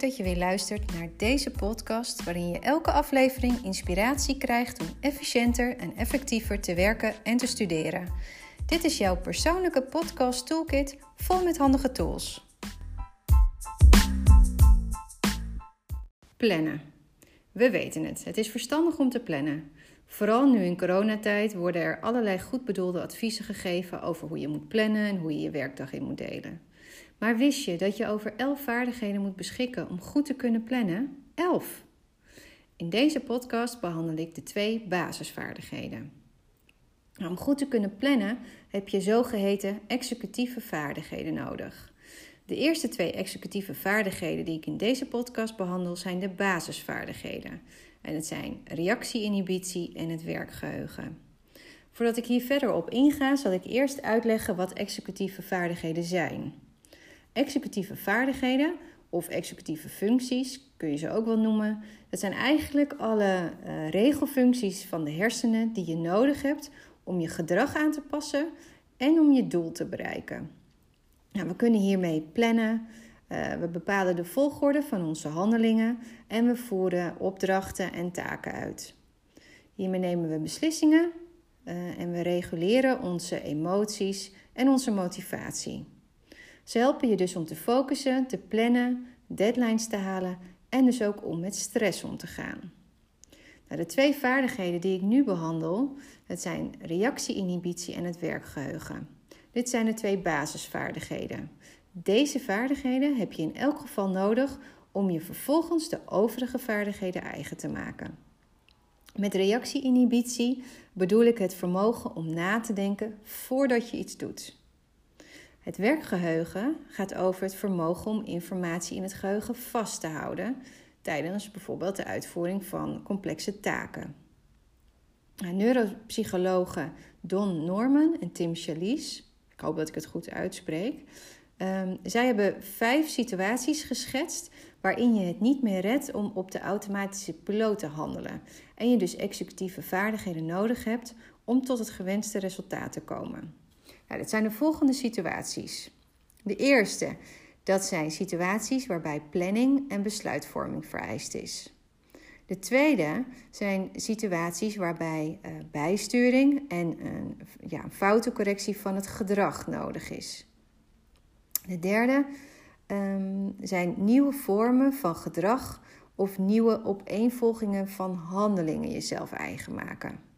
dat je weer luistert naar deze podcast, waarin je elke aflevering inspiratie krijgt om efficiënter en effectiever te werken en te studeren. Dit is jouw persoonlijke podcast toolkit vol met handige tools. Plannen. We weten het, het is verstandig om te plannen. Vooral nu in coronatijd worden er allerlei goed bedoelde adviezen gegeven over hoe je moet plannen en hoe je je werkdag in moet delen. Maar wist je dat je over elf vaardigheden moet beschikken om goed te kunnen plannen? Elf! In deze podcast behandel ik de twee basisvaardigheden. Om goed te kunnen plannen heb je zogeheten executieve vaardigheden nodig. De eerste twee executieve vaardigheden die ik in deze podcast behandel zijn de basisvaardigheden. En het zijn reactie-inhibitie en het werkgeheugen. Voordat ik hier verder op inga, zal ik eerst uitleggen wat executieve vaardigheden zijn. Executieve vaardigheden of executieve functies, kun je ze ook wel noemen. Dat zijn eigenlijk alle uh, regelfuncties van de hersenen die je nodig hebt om je gedrag aan te passen en om je doel te bereiken. Nou, we kunnen hiermee plannen, uh, we bepalen de volgorde van onze handelingen en we voeren opdrachten en taken uit. Hiermee nemen we beslissingen uh, en we reguleren onze emoties en onze motivatie. Ze helpen je dus om te focussen, te plannen, deadlines te halen en dus ook om met stress om te gaan. Nou, de twee vaardigheden die ik nu behandel, dat zijn reactie-inhibitie en het werkgeheugen. Dit zijn de twee basisvaardigheden. Deze vaardigheden heb je in elk geval nodig om je vervolgens de overige vaardigheden eigen te maken. Met reactie-inhibitie bedoel ik het vermogen om na te denken voordat je iets doet. Het werkgeheugen gaat over het vermogen om informatie in het geheugen vast te houden tijdens bijvoorbeeld de uitvoering van complexe taken. Neuropsychologen Don Norman en Tim Chalice, ik hoop dat ik het goed uitspreek, um, zij hebben vijf situaties geschetst waarin je het niet meer redt om op de automatische piloot te handelen en je dus executieve vaardigheden nodig hebt om tot het gewenste resultaat te komen. Nou, dat zijn de volgende situaties. De eerste, dat zijn situaties waarbij planning en besluitvorming vereist is. De tweede zijn situaties waarbij uh, bijsturing en een, ja, foutencorrectie van het gedrag nodig is. De derde um, zijn nieuwe vormen van gedrag of nieuwe opeenvolgingen van handelingen jezelf eigen maken.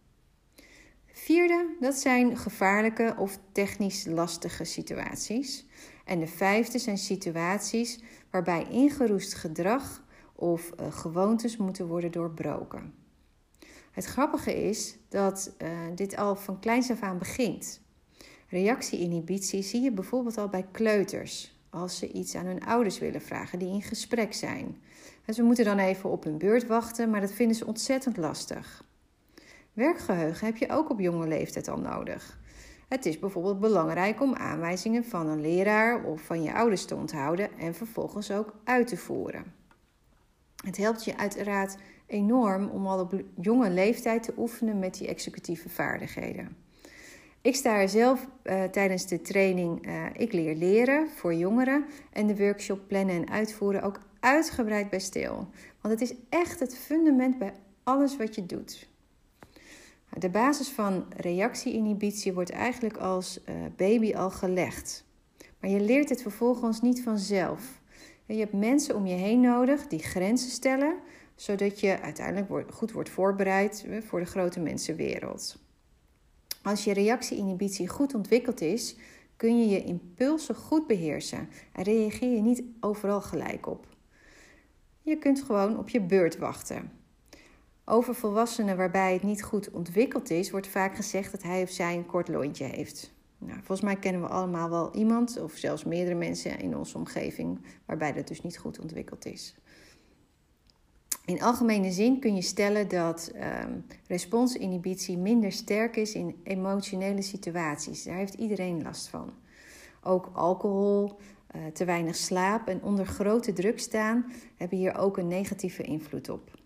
Vierde, dat zijn gevaarlijke of technisch lastige situaties. En de vijfde zijn situaties waarbij ingeroest gedrag of uh, gewoontes moeten worden doorbroken. Het grappige is dat uh, dit al van kleins af aan begint. Reactie-inhibitie zie je bijvoorbeeld al bij kleuters, als ze iets aan hun ouders willen vragen die in gesprek zijn. Ze moeten dan even op hun beurt wachten, maar dat vinden ze ontzettend lastig. Werkgeheugen heb je ook op jonge leeftijd al nodig. Het is bijvoorbeeld belangrijk om aanwijzingen van een leraar of van je ouders te onthouden en vervolgens ook uit te voeren. Het helpt je uiteraard enorm om al op jonge leeftijd te oefenen met die executieve vaardigheden. Ik sta er zelf uh, tijdens de training uh, Ik leer leren voor jongeren en de workshop plannen en uitvoeren ook uitgebreid bij stil. Want het is echt het fundament bij alles wat je doet. De basis van reactie-inhibitie wordt eigenlijk als uh, baby al gelegd. Maar je leert het vervolgens niet vanzelf. Je hebt mensen om je heen nodig die grenzen stellen, zodat je uiteindelijk goed wordt voorbereid eh, voor de grote mensenwereld. Als je reactie-inhibitie goed ontwikkeld is, kun je je impulsen goed beheersen en reageer je niet overal gelijk op. Je kunt gewoon op je beurt wachten. Over volwassenen waarbij het niet goed ontwikkeld is, wordt vaak gezegd dat hij of zij een kort lontje heeft. Nou, volgens mij kennen we allemaal wel iemand, of zelfs meerdere mensen in onze omgeving, waarbij dat dus niet goed ontwikkeld is. In algemene zin kun je stellen dat um, responsinhibitie minder sterk is in emotionele situaties. Daar heeft iedereen last van. Ook alcohol, uh, te weinig slaap en onder grote druk staan hebben hier ook een negatieve invloed op.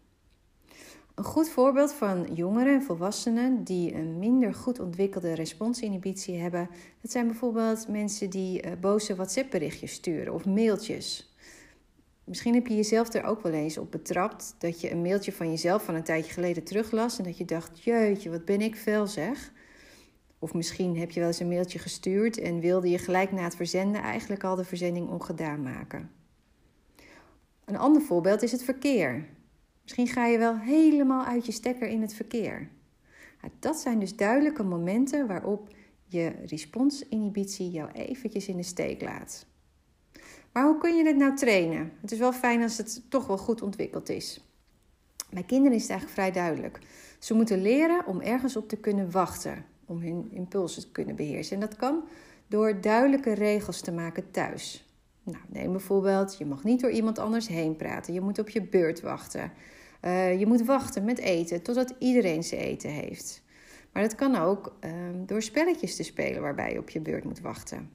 Een goed voorbeeld van jongeren en volwassenen die een minder goed ontwikkelde responsinhibitie hebben, dat zijn bijvoorbeeld mensen die uh, boze WhatsApp-berichtjes sturen of mailtjes. Misschien heb je jezelf er ook wel eens op betrapt dat je een mailtje van jezelf van een tijdje geleden teruglas en dat je dacht: Jeetje, wat ben ik fel zeg. Of misschien heb je wel eens een mailtje gestuurd en wilde je gelijk na het verzenden eigenlijk al de verzending ongedaan maken. Een ander voorbeeld is het verkeer. Misschien ga je wel helemaal uit je stekker in het verkeer. Dat zijn dus duidelijke momenten waarop je responsinhibitie jou eventjes in de steek laat. Maar hoe kun je dit nou trainen? Het is wel fijn als het toch wel goed ontwikkeld is. Bij kinderen is het eigenlijk vrij duidelijk. Ze moeten leren om ergens op te kunnen wachten, om hun impulsen te kunnen beheersen. En dat kan door duidelijke regels te maken thuis. Nou, neem bijvoorbeeld, je mag niet door iemand anders heen praten. Je moet op je beurt wachten. Uh, je moet wachten met eten totdat iedereen zijn eten heeft. Maar dat kan ook uh, door spelletjes te spelen waarbij je op je beurt moet wachten.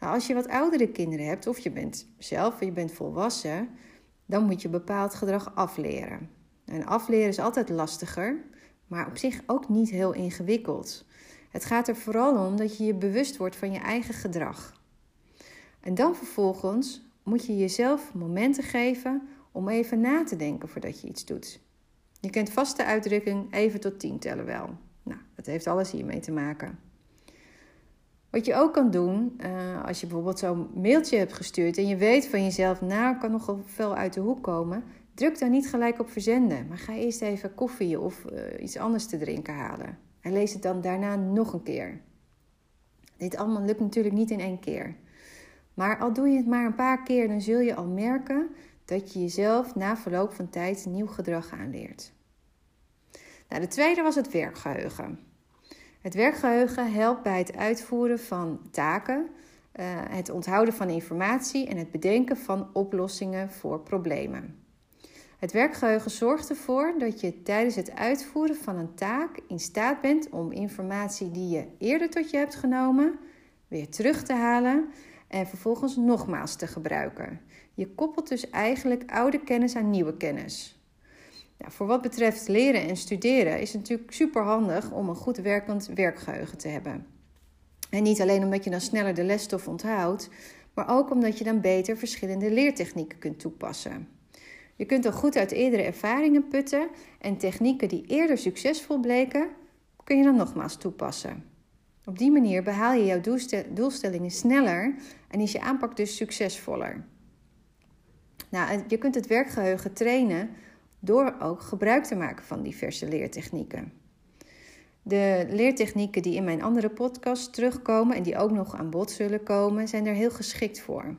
Nou, als je wat oudere kinderen hebt, of je bent zelf, je bent volwassen, dan moet je bepaald gedrag afleren. En afleren is altijd lastiger, maar op zich ook niet heel ingewikkeld. Het gaat er vooral om dat je je bewust wordt van je eigen gedrag. En dan vervolgens moet je jezelf momenten geven om even na te denken voordat je iets doet. Je kent vast de uitdrukking even tot tien tellen wel. Nou, dat heeft alles hiermee te maken. Wat je ook kan doen, uh, als je bijvoorbeeld zo'n mailtje hebt gestuurd en je weet van jezelf, nou, kan nogal veel uit de hoek komen, druk dan niet gelijk op verzenden, maar ga eerst even koffie of uh, iets anders te drinken halen. En lees het dan daarna nog een keer. Dit allemaal lukt natuurlijk niet in één keer. Maar al doe je het maar een paar keer, dan zul je al merken dat je jezelf na verloop van tijd nieuw gedrag aanleert. Nou, de tweede was het werkgeheugen. Het werkgeheugen helpt bij het uitvoeren van taken, uh, het onthouden van informatie en het bedenken van oplossingen voor problemen. Het werkgeheugen zorgt ervoor dat je tijdens het uitvoeren van een taak in staat bent om informatie die je eerder tot je hebt genomen weer terug te halen en vervolgens nogmaals te gebruiken. Je koppelt dus eigenlijk oude kennis aan nieuwe kennis. Nou, voor wat betreft leren en studeren is het natuurlijk super handig om een goed werkend werkgeheugen te hebben. En niet alleen omdat je dan sneller de lesstof onthoudt, maar ook omdat je dan beter verschillende leertechnieken kunt toepassen. Je kunt dan goed uit eerdere ervaringen putten en technieken die eerder succesvol bleken, kun je dan nogmaals toepassen. Op die manier behaal je jouw doelstellingen sneller en is je aanpak dus succesvoller. Nou, je kunt het werkgeheugen trainen door ook gebruik te maken van diverse leertechnieken. De leertechnieken die in mijn andere podcast terugkomen en die ook nog aan bod zullen komen, zijn er heel geschikt voor.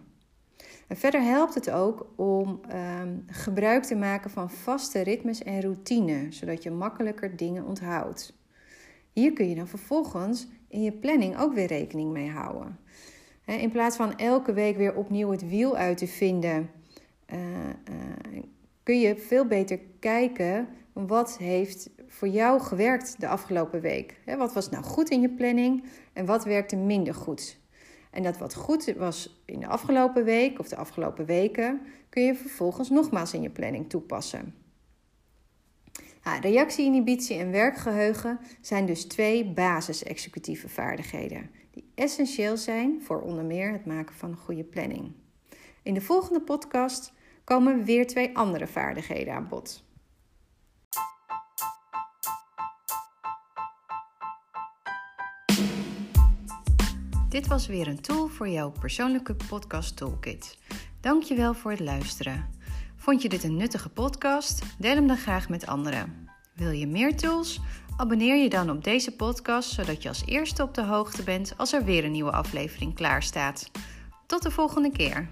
Verder helpt het ook om ehm, gebruik te maken van vaste ritmes en routine, zodat je makkelijker dingen onthoudt. Hier kun je dan vervolgens in je planning ook weer rekening mee houden. In plaats van elke week weer opnieuw het wiel uit te vinden, uh, uh, kun je veel beter kijken wat heeft voor jou gewerkt de afgelopen week. Wat was nou goed in je planning en wat werkte minder goed? En dat wat goed was in de afgelopen week of de afgelopen weken, kun je vervolgens nogmaals in je planning toepassen. Nou, reactie-inhibitie en werkgeheugen zijn dus twee basis-executieve vaardigheden die essentieel zijn voor onder meer het maken van een goede planning. In de volgende podcast komen weer twee andere vaardigheden aan bod. Dit was weer een tool voor jouw persoonlijke podcast toolkit. Dankjewel voor het luisteren. Vond je dit een nuttige podcast? Deel hem dan graag met anderen. Wil je meer tools? Abonneer je dan op deze podcast zodat je als eerste op de hoogte bent als er weer een nieuwe aflevering klaar staat. Tot de volgende keer.